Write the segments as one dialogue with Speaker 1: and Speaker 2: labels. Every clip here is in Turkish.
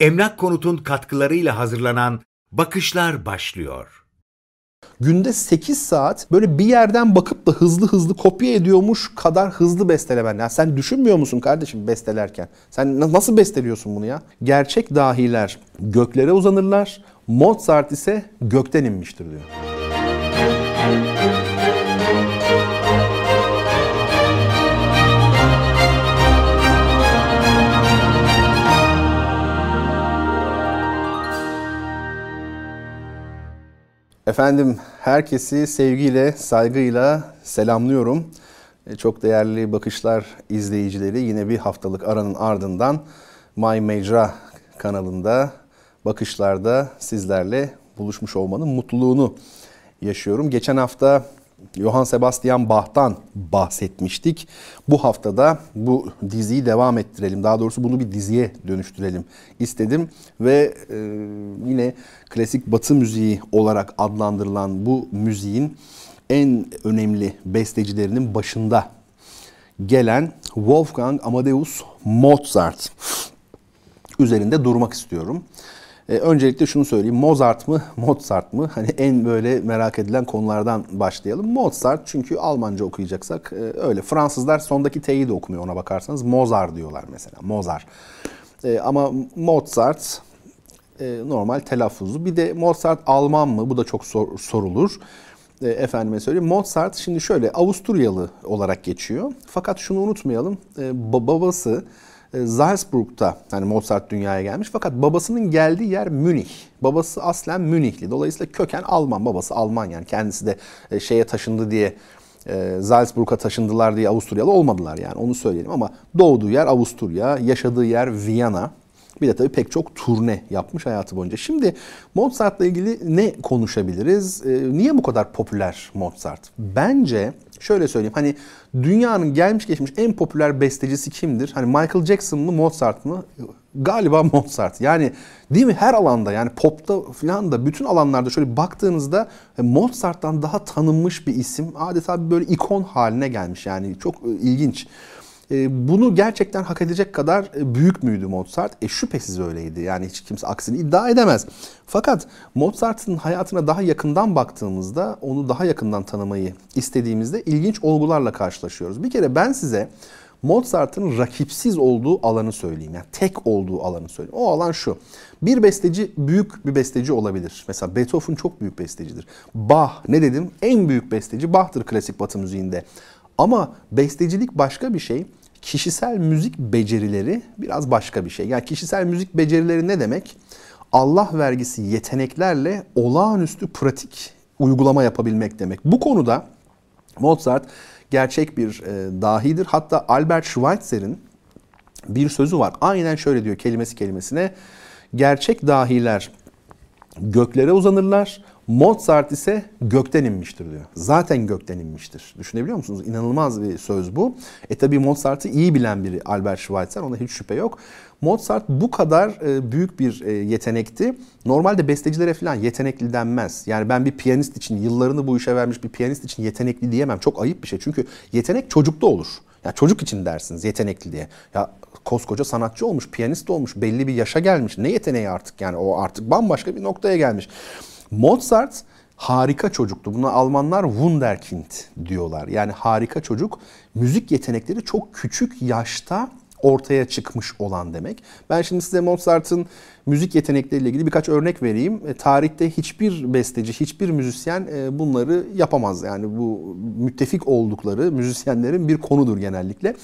Speaker 1: Emlak Konut'un katkılarıyla hazırlanan Bakışlar başlıyor.
Speaker 2: Günde 8 saat böyle bir yerden bakıp da hızlı hızlı kopya ediyormuş kadar hızlı bestelemen. Ya sen düşünmüyor musun kardeşim bestelerken? Sen nasıl besteliyorsun bunu ya? Gerçek dahiler göklere uzanırlar. Mozart ise gökten inmiştir diyor. Efendim herkesi sevgiyle, saygıyla selamlıyorum. E, çok değerli bakışlar izleyicileri yine bir haftalık aranın ardından My Mecra kanalında bakışlarda sizlerle buluşmuş olmanın mutluluğunu yaşıyorum. Geçen hafta Johann Sebastian Bach'tan bahsetmiştik. Bu haftada bu diziyi devam ettirelim. Daha doğrusu bunu bir diziye dönüştürelim istedim. Ve e, yine klasik batı müziği olarak adlandırılan bu müziğin en önemli bestecilerinin başında gelen Wolfgang Amadeus Mozart üzerinde durmak istiyorum. E, öncelikle şunu söyleyeyim. Mozart mı, Mozart mı? Hani en böyle merak edilen konulardan başlayalım. Mozart çünkü Almanca okuyacaksak e, öyle. Fransızlar sondaki T'yi de okumuyor ona bakarsanız. Mozart diyorlar mesela. Mozart. E, ama Mozart e, normal telaffuzu. Bir de Mozart Alman mı? Bu da çok sor, sorulur. E, efendime söyleyeyim. Mozart şimdi şöyle Avusturyalı olarak geçiyor. Fakat şunu unutmayalım. E, babası Salzburg'da yani Mozart dünyaya gelmiş fakat babasının geldiği yer Münih. Babası aslen Münihli. Dolayısıyla köken Alman. Babası Alman yani kendisi de e, şeye taşındı diye e, Salzburg'a taşındılar diye Avusturyalı olmadılar yani onu söyleyelim ama doğduğu yer Avusturya, yaşadığı yer Viyana. Bir de tabii pek çok turne yapmış hayatı boyunca. Şimdi Mozart'la ilgili ne konuşabiliriz? niye bu kadar popüler Mozart? Bence şöyle söyleyeyim hani dünyanın gelmiş geçmiş en popüler bestecisi kimdir? Hani Michael Jackson mı Mozart mı? Galiba Mozart. Yani değil mi her alanda yani popta falan da bütün alanlarda şöyle baktığınızda e, Mozart'tan daha tanınmış bir isim. Adeta böyle ikon haline gelmiş yani çok e, ilginç. E, bunu gerçekten hak edecek kadar e, büyük müydü Mozart? E şüphesiz öyleydi. Yani hiç kimse aksini iddia edemez. Fakat Mozart'ın hayatına daha yakından baktığımızda, onu daha yakından tanımayı istediğimizde ilginç olgularla karşılaşıyoruz. Bir kere ben size Mozart'ın rakipsiz olduğu alanı söyleyeyim. Yani tek olduğu alanı söyleyeyim. O alan şu. Bir besteci büyük bir besteci olabilir. Mesela Beethoven çok büyük bestecidir. Bach ne dedim? En büyük besteci Bach'tır klasik batı müziğinde. Ama bestecilik başka bir şey kişisel müzik becerileri biraz başka bir şey. Yani kişisel müzik becerileri ne demek? Allah vergisi yeteneklerle olağanüstü pratik uygulama yapabilmek demek. Bu konuda Mozart gerçek bir e, dahidir. Hatta Albert Schweitzer'in bir sözü var. Aynen şöyle diyor kelimesi kelimesine. Gerçek dahiler göklere uzanırlar. Mozart ise gökten inmiştir diyor. Zaten gökten inmiştir. Düşünebiliyor musunuz? İnanılmaz bir söz bu. E tabi Mozart'ı iyi bilen biri Albert Schweitzer. Ona hiç şüphe yok. Mozart bu kadar e, büyük bir e, yetenekti. Normalde bestecilere falan yetenekli denmez. Yani ben bir piyanist için yıllarını bu işe vermiş bir piyanist için yetenekli diyemem. Çok ayıp bir şey. Çünkü yetenek çocukta olur. Ya çocuk için dersiniz yetenekli diye. Ya koskoca sanatçı olmuş, piyanist olmuş, belli bir yaşa gelmiş. Ne yeteneği artık yani o artık bambaşka bir noktaya gelmiş. Mozart harika çocuktu. Buna Almanlar Wunderkind diyorlar. Yani harika çocuk. Müzik yetenekleri çok küçük yaşta ortaya çıkmış olan demek. Ben şimdi size Mozart'ın müzik yetenekleriyle ilgili birkaç örnek vereyim. E, tarihte hiçbir besteci, hiçbir müzisyen e, bunları yapamaz. Yani bu müttefik oldukları müzisyenlerin bir konudur genellikle.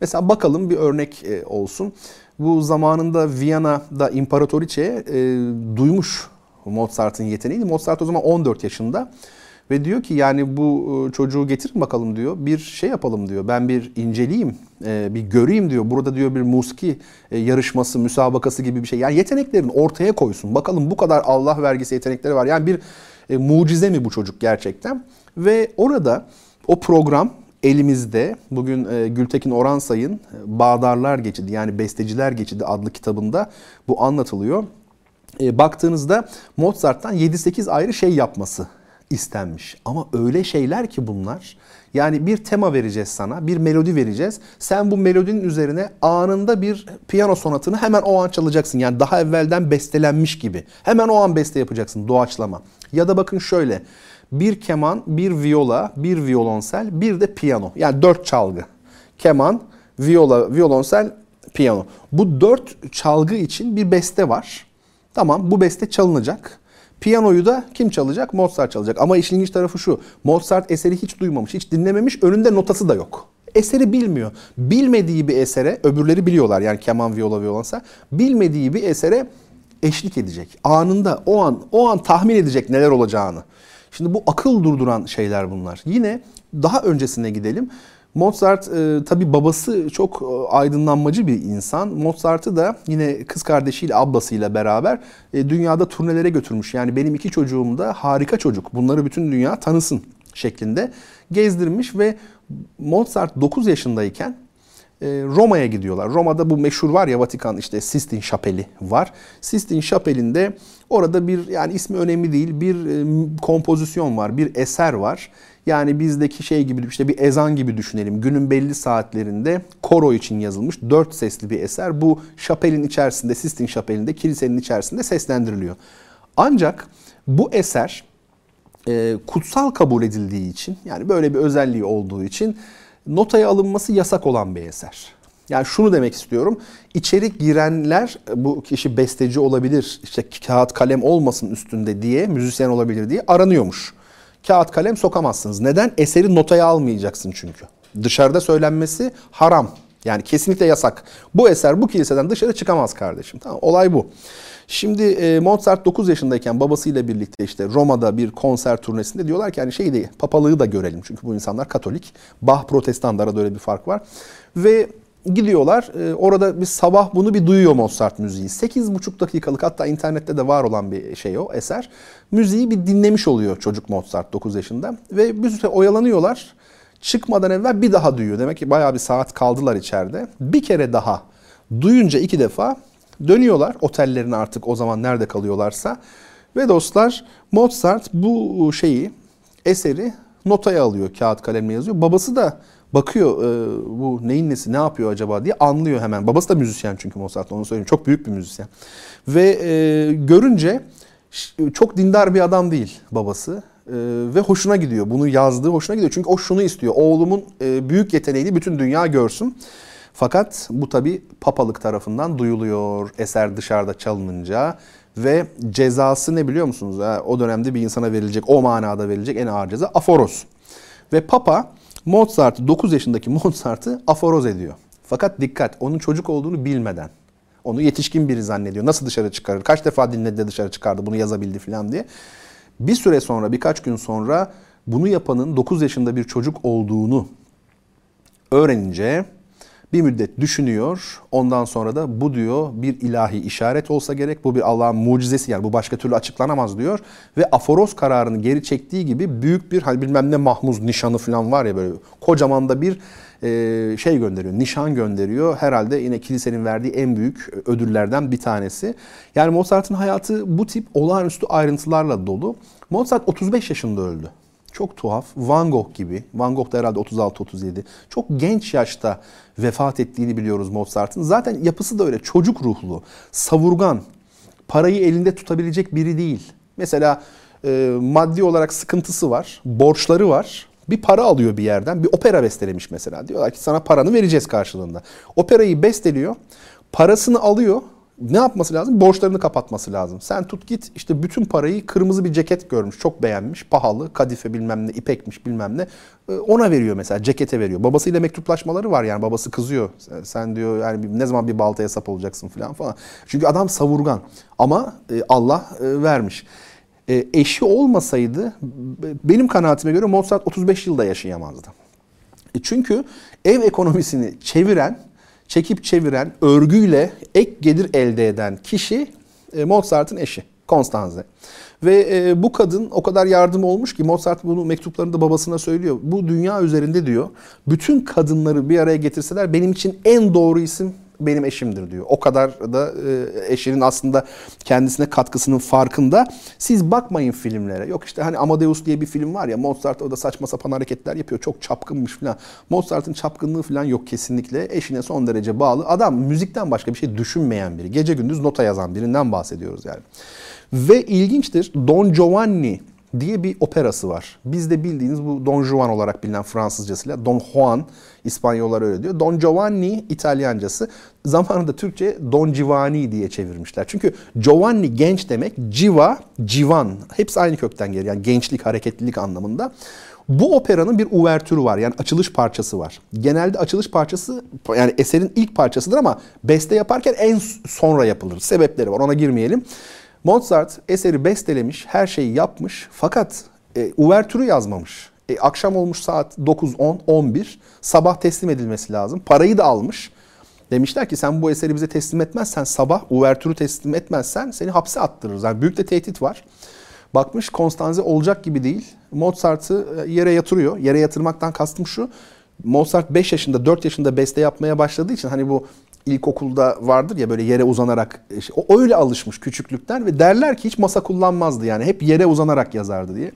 Speaker 2: Mesela bakalım bir örnek e, olsun. Bu zamanında Viyana'da İmparatoriçe e, duymuş Mozart'ın yeteneğiydi. Mozart o zaman 14 yaşında ve diyor ki yani bu e, çocuğu getirin bakalım diyor. Bir şey yapalım diyor. Ben bir inceleyeyim, e, bir göreyim diyor. Burada diyor bir musiki e, yarışması, müsabakası gibi bir şey. Yani yeteneklerini ortaya koysun. Bakalım bu kadar Allah vergisi yetenekleri var. Yani bir mucize mi bu çocuk gerçekten? Ve orada o program elimizde bugün Gültekin Oransay'ın Bağdarlar Geçidi yani Besteciler Geçidi adlı kitabında bu anlatılıyor e, baktığınızda Mozart'tan 7-8 ayrı şey yapması istenmiş. Ama öyle şeyler ki bunlar. Yani bir tema vereceğiz sana, bir melodi vereceğiz. Sen bu melodinin üzerine anında bir piyano sonatını hemen o an çalacaksın. Yani daha evvelden bestelenmiş gibi. Hemen o an beste yapacaksın, doğaçlama. Ya da bakın şöyle, bir keman, bir viola, bir violonsel, bir de piyano. Yani dört çalgı. Keman, viola, violonsel, piyano. Bu dört çalgı için bir beste var. Tamam bu beste çalınacak. Piyanoyu da kim çalacak? Mozart çalacak. Ama işin ilginç tarafı şu. Mozart eseri hiç duymamış, hiç dinlememiş. Önünde notası da yok. Eseri bilmiyor. Bilmediği bir esere, öbürleri biliyorlar yani keman, viola, violonsa. Bilmediği bir esere eşlik edecek. Anında, o an, o an tahmin edecek neler olacağını. Şimdi bu akıl durduran şeyler bunlar. Yine daha öncesine gidelim. Mozart e, tabi babası çok e, aydınlanmacı bir insan. Mozart'ı da yine kız kardeşiyle ablasıyla beraber e, dünyada turnelere götürmüş. Yani benim iki çocuğum da harika çocuk. Bunları bütün dünya tanısın şeklinde gezdirmiş ve Mozart 9 yaşındayken e, Roma'ya gidiyorlar. Roma'da bu meşhur var ya Vatikan işte Sistine Şapeli var. Sistine Şapeli'nde orada bir yani ismi önemli değil bir e, kompozisyon var, bir eser var. Yani bizdeki şey gibi işte bir ezan gibi düşünelim. Günün belli saatlerinde koro için yazılmış dört sesli bir eser. Bu şapelin içerisinde, Sistine Şapeli'nde, kilisenin içerisinde seslendiriliyor. Ancak bu eser e, kutsal kabul edildiği için yani böyle bir özelliği olduğu için notaya alınması yasak olan bir eser. Yani şunu demek istiyorum. İçeri girenler bu kişi besteci olabilir, işte kağıt kalem olmasın üstünde diye, müzisyen olabilir diye aranıyormuş kağıt kalem sokamazsınız. Neden? Eseri notaya almayacaksın çünkü. Dışarıda söylenmesi haram. Yani kesinlikle yasak. Bu eser bu kiliseden dışarı çıkamaz kardeşim. Tamam olay bu. Şimdi e, Mozart 9 yaşındayken babasıyla birlikte işte Roma'da bir konser turnesinde diyorlar ki hani şey değil papalığı da görelim. Çünkü bu insanlar Katolik. Bach protestanlara da öyle bir fark var. Ve gidiyorlar. E, orada bir sabah bunu bir duyuyor Mozart müziği. 8,5 dakikalık hatta internette de var olan bir şey o eser. Müziği bir dinlemiş oluyor çocuk Mozart 9 yaşında. Ve bir süre oyalanıyorlar. Çıkmadan evvel bir daha duyuyor. Demek ki bayağı bir saat kaldılar içeride. Bir kere daha duyunca iki defa dönüyorlar. Otellerine artık o zaman nerede kalıyorlarsa. Ve dostlar Mozart bu şeyi eseri notaya alıyor. Kağıt kalemle yazıyor. Babası da bakıyor e, bu neyin nesi ne yapıyor acaba diye anlıyor hemen. Babası da müzisyen çünkü Mozart onu söyleyeyim. Çok büyük bir müzisyen. Ve e, görünce çok dindar bir adam değil babası. E, ve hoşuna gidiyor. Bunu yazdığı hoşuna gidiyor. Çünkü o şunu istiyor. Oğlumun e, büyük yeteneğini bütün dünya görsün. Fakat bu tabi papalık tarafından duyuluyor eser dışarıda çalınınca ve cezası ne biliyor musunuz? O dönemde bir insana verilecek, o manada verilecek en ağır ceza aforos. Ve papa Mozart 9 yaşındaki Mozart'ı aforoz ediyor. Fakat dikkat onun çocuk olduğunu bilmeden. Onu yetişkin biri zannediyor. Nasıl dışarı çıkarır? Kaç defa dinledi de dışarı çıkardı bunu yazabildi falan diye. Bir süre sonra birkaç gün sonra bunu yapanın 9 yaşında bir çocuk olduğunu öğrenince bir müddet düşünüyor. Ondan sonra da bu diyor bir ilahi işaret olsa gerek. Bu bir Allah'ın mucizesi yani bu başka türlü açıklanamaz diyor. Ve aforoz kararını geri çektiği gibi büyük bir hani bilmem ne mahmuz nişanı falan var ya böyle kocaman da bir e, şey gönderiyor. Nişan gönderiyor. Herhalde yine kilisenin verdiği en büyük ödüllerden bir tanesi. Yani Mozart'ın hayatı bu tip olağanüstü ayrıntılarla dolu. Mozart 35 yaşında öldü. Çok tuhaf. Van Gogh gibi. Van Gogh da herhalde 36-37. Çok genç yaşta vefat ettiğini biliyoruz Mozart'ın. Zaten yapısı da öyle. Çocuk ruhlu, savurgan, parayı elinde tutabilecek biri değil. Mesela e, maddi olarak sıkıntısı var, borçları var. Bir para alıyor bir yerden. Bir opera bestelemiş mesela. Diyorlar ki sana paranı vereceğiz karşılığında. Operayı besteliyor. Parasını alıyor ne yapması lazım? Borçlarını kapatması lazım. Sen tut git işte bütün parayı kırmızı bir ceket görmüş. Çok beğenmiş. Pahalı. Kadife bilmem ne ipekmiş bilmem ne. Ee, ona veriyor mesela. Cekete veriyor. Babasıyla mektuplaşmaları var yani. Babası kızıyor. Sen diyor yani ne zaman bir baltaya sap olacaksın falan falan. Çünkü adam savurgan. Ama e, Allah e, vermiş. E, eşi olmasaydı benim kanaatime göre Mozart 35 yılda yaşayamazdı. Çünkü ev ekonomisini çeviren çekip çeviren, örgüyle ek gelir elde eden kişi e, Mozart'ın eşi Konstanze. Ve e, bu kadın o kadar yardım olmuş ki Mozart bunu mektuplarında babasına söylüyor. Bu dünya üzerinde diyor bütün kadınları bir araya getirseler benim için en doğru isim benim eşimdir diyor. O kadar da e, eşinin aslında kendisine katkısının farkında. Siz bakmayın filmlere. Yok işte hani Amadeus diye bir film var ya Mozart o da saçma sapan hareketler yapıyor. Çok çapkınmış falan. Mozart'ın çapkınlığı falan yok kesinlikle. Eşine son derece bağlı. Adam müzikten başka bir şey düşünmeyen biri. Gece gündüz nota yazan birinden bahsediyoruz yani. Ve ilginçtir Don Giovanni diye bir operası var. Bizde bildiğiniz bu Don Juan olarak bilinen Fransızcasıyla Don Juan İspanyollar öyle diyor. Don Giovanni İtalyancası zamanında Türkçe Don Giovanni diye çevirmişler. Çünkü Giovanni genç demek, Civa, Civan hepsi aynı kökten geliyor. Yani gençlik, hareketlilik anlamında. Bu operanın bir uvertürü var. Yani açılış parçası var. Genelde açılış parçası yani eserin ilk parçasıdır ama beste yaparken en sonra yapılır. Sebepleri var. Ona girmeyelim. Mozart eseri bestelemiş, her şeyi yapmış fakat e, uvertürü yazmamış. E, akşam olmuş saat 9, 10, 11. Sabah teslim edilmesi lazım. Parayı da almış. Demişler ki sen bu eseri bize teslim etmezsen sabah uvertürü teslim etmezsen seni hapse attırırız. Yani büyük de tehdit var. Bakmış Konstanze olacak gibi değil. Mozart'ı e, yere yatırıyor. Yere yatırmaktan kastım şu. Mozart 5 yaşında 4 yaşında beste yapmaya başladığı için hani bu ilkokulda vardır ya böyle yere uzanarak o öyle alışmış küçüklükten ve derler ki hiç masa kullanmazdı yani hep yere uzanarak yazardı diye.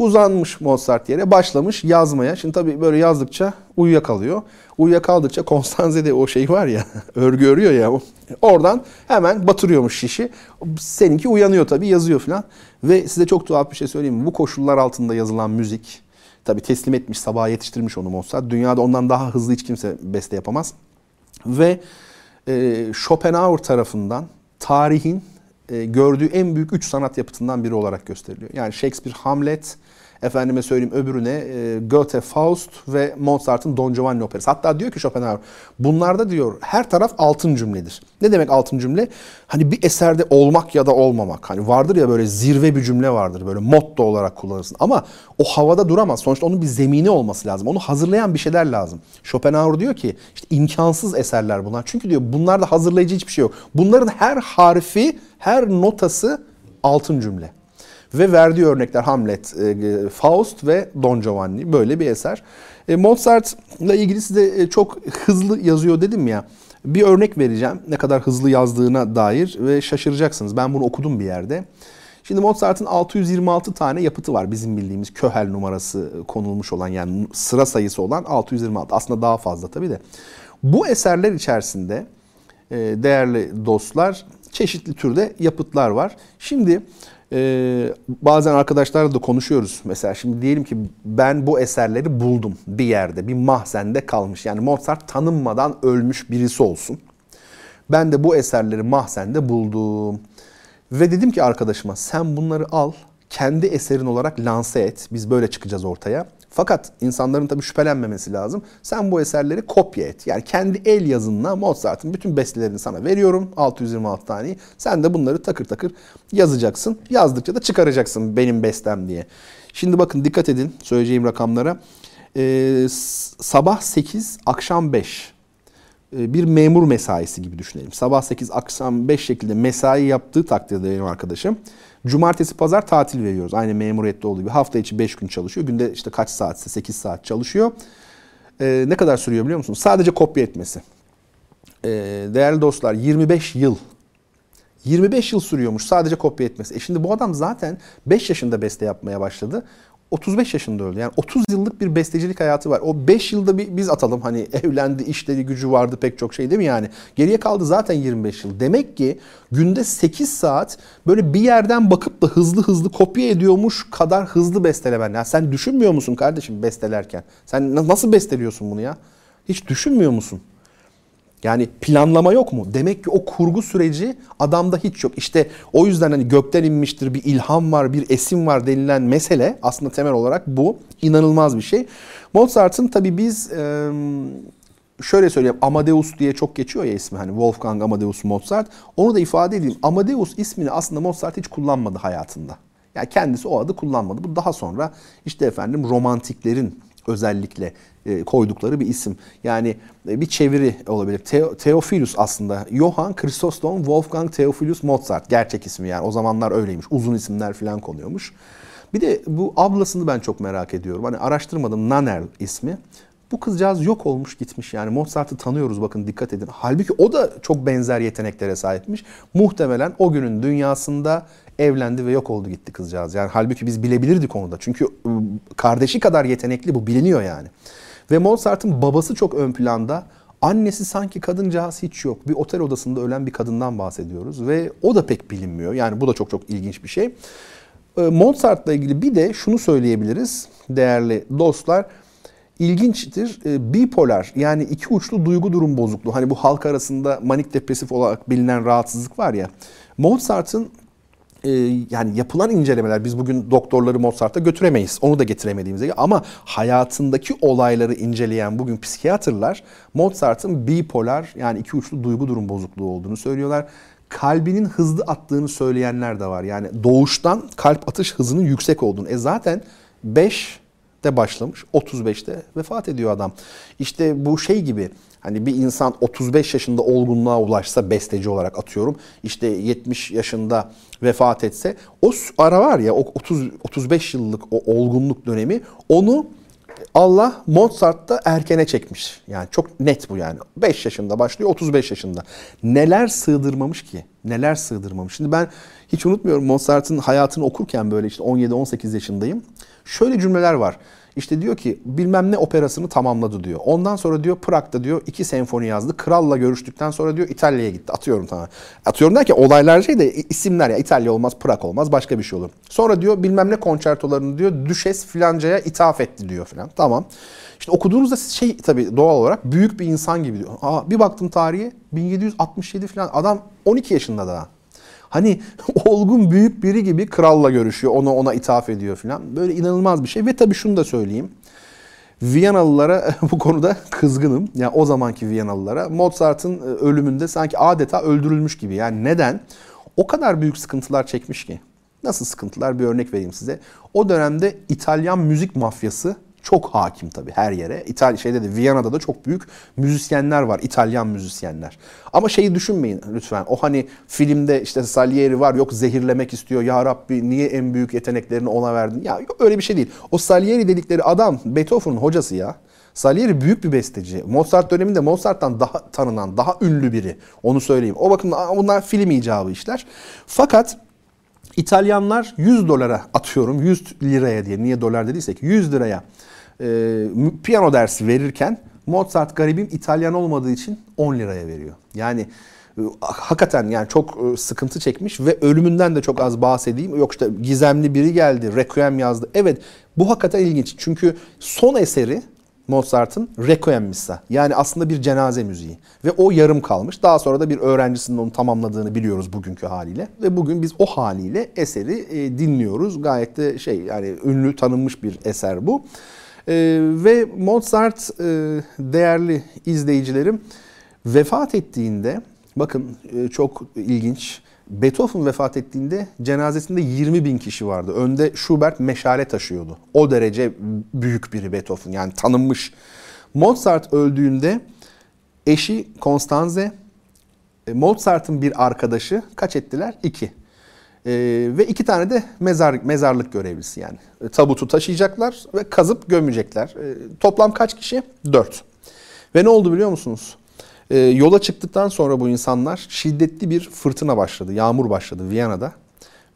Speaker 2: Uzanmış Mozart yere başlamış yazmaya. Şimdi tabii böyle yazdıkça uyuyakalıyor. Uyuyakaldıkça Konstanze'de o şey var ya örgü örüyor ya oradan hemen batırıyormuş şişi. Seninki uyanıyor tabii yazıyor falan. Ve size çok tuhaf bir şey söyleyeyim mi? Bu koşullar altında yazılan müzik tabii teslim etmiş sabaha yetiştirmiş onu Mozart. Dünyada ondan daha hızlı hiç kimse beste yapamaz. Ve e, Schopenhauer tarafından tarihin e, gördüğü en büyük üç sanat yapıtından biri olarak gösteriliyor. Yani Shakespeare Hamlet, efendime söyleyeyim öbürüne e, Goethe Faust ve Mozart'ın Don Giovanni operası. Hatta diyor ki Schopenhauer bunlarda diyor her taraf altın cümledir. Ne demek altın cümle? Hani bir eserde olmak ya da olmamak. Hani vardır ya böyle zirve bir cümle vardır böyle motto olarak kullanırsın. Ama o havada duramaz. Sonuçta onun bir zemini olması lazım. Onu hazırlayan bir şeyler lazım. Schopenhauer diyor ki işte imkansız eserler bunlar. Çünkü diyor bunlarda hazırlayıcı hiçbir şey yok. Bunların her harfi, her notası altın cümle. Ve verdiği örnekler Hamlet, e, Faust ve Don Giovanni böyle bir eser. E, Mozart'la ilgili size e, çok hızlı yazıyor dedim ya. Bir örnek vereceğim ne kadar hızlı yazdığına dair ve şaşıracaksınız. Ben bunu okudum bir yerde. Şimdi Mozart'ın 626 tane yapıtı var bizim bildiğimiz Köhel numarası konulmuş olan yani sıra sayısı olan 626. Aslında daha fazla tabii de. Bu eserler içerisinde değerli dostlar çeşitli türde yapıtlar var. Şimdi ee, bazen arkadaşlarla da konuşuyoruz. Mesela şimdi diyelim ki ben bu eserleri buldum bir yerde, bir mahzende kalmış. Yani Mozart tanınmadan ölmüş birisi olsun. Ben de bu eserleri mahzende buldum. Ve dedim ki arkadaşıma sen bunları al, kendi eserin olarak lanse et. Biz böyle çıkacağız ortaya. Fakat insanların tabii şüphelenmemesi lazım. Sen bu eserleri kopya et. Yani kendi el yazınla Mozart'ın bütün bestelerini sana veriyorum. 626 taneyi. Sen de bunları takır takır yazacaksın. Yazdıkça da çıkaracaksın benim bestem diye. Şimdi bakın dikkat edin söyleyeceğim rakamlara. Ee, sabah 8, akşam 5 ee, bir memur mesaisi gibi düşünelim. Sabah 8, akşam 5 şekilde mesai yaptığı takdirde benim arkadaşım Cumartesi, pazar tatil veriyoruz. Aynı memuriyette olduğu gibi. Hafta içi 5 gün çalışıyor. Günde işte kaç saatse 8 saat çalışıyor. Ee, ne kadar sürüyor biliyor musunuz? Sadece kopya etmesi. Ee, değerli dostlar 25 yıl 25 yıl sürüyormuş sadece kopya etmesi. E şimdi bu adam zaten 5 yaşında beste yapmaya başladı. 35 yaşında öldü. Yani 30 yıllık bir bestecilik hayatı var. O 5 yılda bir biz atalım hani evlendi, işleri, gücü vardı pek çok şey değil mi yani? Geriye kaldı zaten 25 yıl. Demek ki günde 8 saat böyle bir yerden bakıp da hızlı hızlı kopya ediyormuş kadar hızlı bestelemen. Ya sen düşünmüyor musun kardeşim bestelerken? Sen nasıl besteliyorsun bunu ya? Hiç düşünmüyor musun? Yani planlama yok mu? Demek ki o kurgu süreci adamda hiç yok. İşte o yüzden hani gökten inmiştir bir ilham var, bir esim var denilen mesele aslında temel olarak bu. İnanılmaz bir şey. Mozart'ın tabii biz şöyle söyleyeyim Amadeus diye çok geçiyor ya ismi hani Wolfgang Amadeus Mozart. Onu da ifade edeyim. Amadeus ismini aslında Mozart hiç kullanmadı hayatında. Yani kendisi o adı kullanmadı. Bu daha sonra işte efendim romantiklerin özellikle e, koydukları bir isim. Yani e, bir çeviri olabilir. Te- Theophilus aslında. Johann Chrysostom Wolfgang Theophilus Mozart. Gerçek ismi yani. O zamanlar öyleymiş. Uzun isimler falan konuyormuş. Bir de bu ablasını ben çok merak ediyorum. Hani araştırmadım. Nannerl ismi. Bu kızcağız yok olmuş gitmiş yani Mozart'ı tanıyoruz bakın dikkat edin. Halbuki o da çok benzer yeteneklere sahipmiş. Muhtemelen o günün dünyasında evlendi ve yok oldu gitti kızcağız. Yani halbuki biz bilebilirdik onu da. Çünkü ıı, kardeşi kadar yetenekli bu biliniyor yani. Ve Mozart'ın babası çok ön planda. Annesi sanki kadıncağız hiç yok. Bir otel odasında ölen bir kadından bahsediyoruz ve o da pek bilinmiyor. Yani bu da çok çok ilginç bir şey. Mozart'la ilgili bir de şunu söyleyebiliriz değerli dostlar ilginçtir. E, bipolar yani iki uçlu duygu durum bozukluğu. Hani bu halk arasında manik depresif olarak bilinen rahatsızlık var ya. Mozart'ın e, yani yapılan incelemeler biz bugün doktorları Mozart'a götüremeyiz. Onu da getiremediğimiz gibi ama hayatındaki olayları inceleyen bugün psikiyatrlar Mozart'ın bipolar yani iki uçlu duygu durum bozukluğu olduğunu söylüyorlar. Kalbinin hızlı attığını söyleyenler de var. Yani doğuştan kalp atış hızının yüksek olduğunu. E zaten 5 de başlamış. 35'te vefat ediyor adam. İşte bu şey gibi hani bir insan 35 yaşında olgunluğa ulaşsa besteci olarak atıyorum. İşte 70 yaşında vefat etse o ara var ya o 30 35 yıllık o olgunluk dönemi onu Allah Mozart'ta erkene çekmiş. Yani çok net bu yani. 5 yaşında başlıyor 35 yaşında. Neler sığdırmamış ki? Neler sığdırmamış. Şimdi ben hiç unutmuyorum Mozart'ın hayatını okurken böyle işte 17-18 yaşındayım. Şöyle cümleler var. İşte diyor ki bilmem ne operasını tamamladı diyor. Ondan sonra diyor Prag'da diyor iki senfoni yazdı. Kralla görüştükten sonra diyor İtalya'ya gitti. Atıyorum tamam. Atıyorum derken olaylar şey de isimler ya İtalya olmaz, Prag olmaz başka bir şey olur. Sonra diyor bilmem ne konçertolarını diyor Düşes filancaya ithaf etti diyor filan. Tamam. İşte okuduğunuzda şey tabii doğal olarak büyük bir insan gibi diyor. Aa, bir baktım tarihe 1767 falan adam 12 yaşında daha. Hani olgun büyük biri gibi kralla görüşüyor. Onu ona ithaf ediyor falan. Böyle inanılmaz bir şey. Ve tabii şunu da söyleyeyim. Viyanalılara bu konuda kızgınım. Yani o zamanki Viyanalılara. Mozart'ın e, ölümünde sanki adeta öldürülmüş gibi. Yani neden? O kadar büyük sıkıntılar çekmiş ki. Nasıl sıkıntılar? Bir örnek vereyim size. O dönemde İtalyan müzik mafyası çok hakim tabii her yere. İtalya şeyde de Viyana'da da çok büyük müzisyenler var. İtalyan müzisyenler. Ama şeyi düşünmeyin lütfen. O hani filmde işte Salieri var yok zehirlemek istiyor. Ya Rabbi niye en büyük yeteneklerini ona verdin? Ya yok öyle bir şey değil. O Salieri dedikleri adam Beethoven'ın hocası ya. Salieri büyük bir besteci. Mozart döneminde Mozart'tan daha tanınan, daha ünlü biri. Onu söyleyeyim. O bakımdan bunlar film icabı işler. Fakat İtalyanlar 100 dolara atıyorum 100 liraya diye niye dolar dediysek 100 liraya e, piyano dersi verirken Mozart garibim İtalyan olmadığı için 10 liraya veriyor. Yani e, hakikaten yani çok e, sıkıntı çekmiş ve ölümünden de çok az bahsedeyim. Yok işte gizemli biri geldi, Requiem yazdı. Evet bu hakikaten ilginç. Çünkü son eseri Mozart'ın Requiem Missa. Yani aslında bir cenaze müziği. Ve o yarım kalmış. Daha sonra da bir öğrencisinin onu tamamladığını biliyoruz bugünkü haliyle. Ve bugün biz o haliyle eseri e, dinliyoruz. Gayet de şey yani ünlü tanınmış bir eser bu. E, ve Mozart e, değerli izleyicilerim vefat ettiğinde bakın e, çok ilginç Beethoven vefat ettiğinde cenazesinde 20 bin kişi vardı. Önde Schubert meşale taşıyordu. O derece büyük biri Beethoven yani tanınmış. Mozart öldüğünde eşi Constanze, e, Mozart'ın bir arkadaşı kaç ettiler? İki. Ee, ve iki tane de mezar mezarlık görevlisi yani. E, tabutu taşıyacaklar ve kazıp gömecekler. E, toplam kaç kişi? Dört. Ve ne oldu biliyor musunuz? E, yola çıktıktan sonra bu insanlar şiddetli bir fırtına başladı. Yağmur başladı Viyana'da.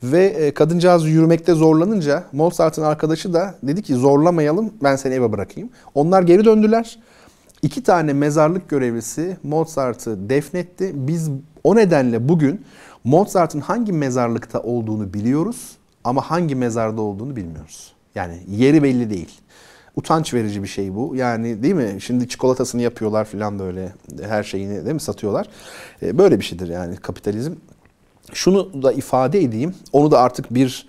Speaker 2: Ve e, kadıncağız yürümekte zorlanınca Mozart'ın arkadaşı da dedi ki zorlamayalım ben seni eve bırakayım. Onlar geri döndüler. İki tane mezarlık görevlisi Mozart'ı defnetti. Biz o nedenle bugün Mozart'ın hangi mezarlıkta olduğunu biliyoruz ama hangi mezarda olduğunu bilmiyoruz. Yani yeri belli değil. Utanç verici bir şey bu. Yani değil mi? Şimdi çikolatasını yapıyorlar falan böyle her şeyini değil mi satıyorlar. E, böyle bir şeydir yani kapitalizm. Şunu da ifade edeyim. Onu da artık bir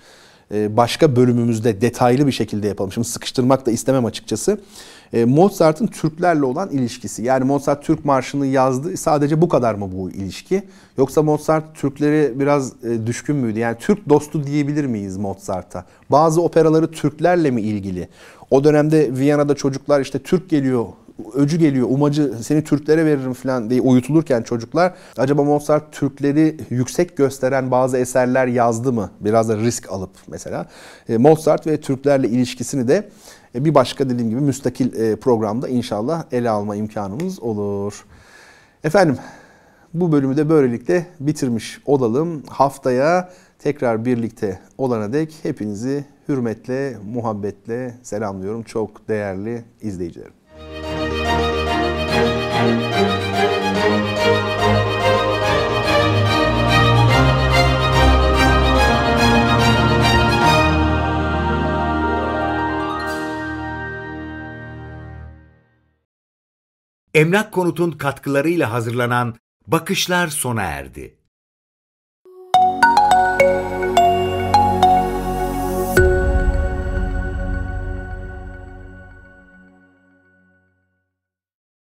Speaker 2: e, başka bölümümüzde detaylı bir şekilde yapalım. Şimdi sıkıştırmak da istemem açıkçası. E, Mozart'ın Türklerle olan ilişkisi. Yani Mozart Türk Marşı'nı yazdı. Sadece bu kadar mı bu ilişki? Yoksa Mozart Türklere biraz e, düşkün müydü? Yani Türk dostu diyebilir miyiz Mozart'a? Bazı operaları Türklerle mi ilgili? O dönemde Viyana'da çocuklar işte Türk geliyor öcü geliyor, umacı seni Türklere veririm falan diye uyutulurken çocuklar acaba Mozart Türkleri yüksek gösteren bazı eserler yazdı mı? Biraz da risk alıp mesela. E, Mozart ve Türklerle ilişkisini de bir başka dediğim gibi müstakil e, programda inşallah ele alma imkanımız olur. Efendim bu bölümü de böylelikle bitirmiş olalım. Haftaya tekrar birlikte olana dek hepinizi hürmetle, muhabbetle selamlıyorum çok değerli izleyicilerim.
Speaker 1: Emlak Konut'un katkılarıyla hazırlanan Bakışlar sona erdi.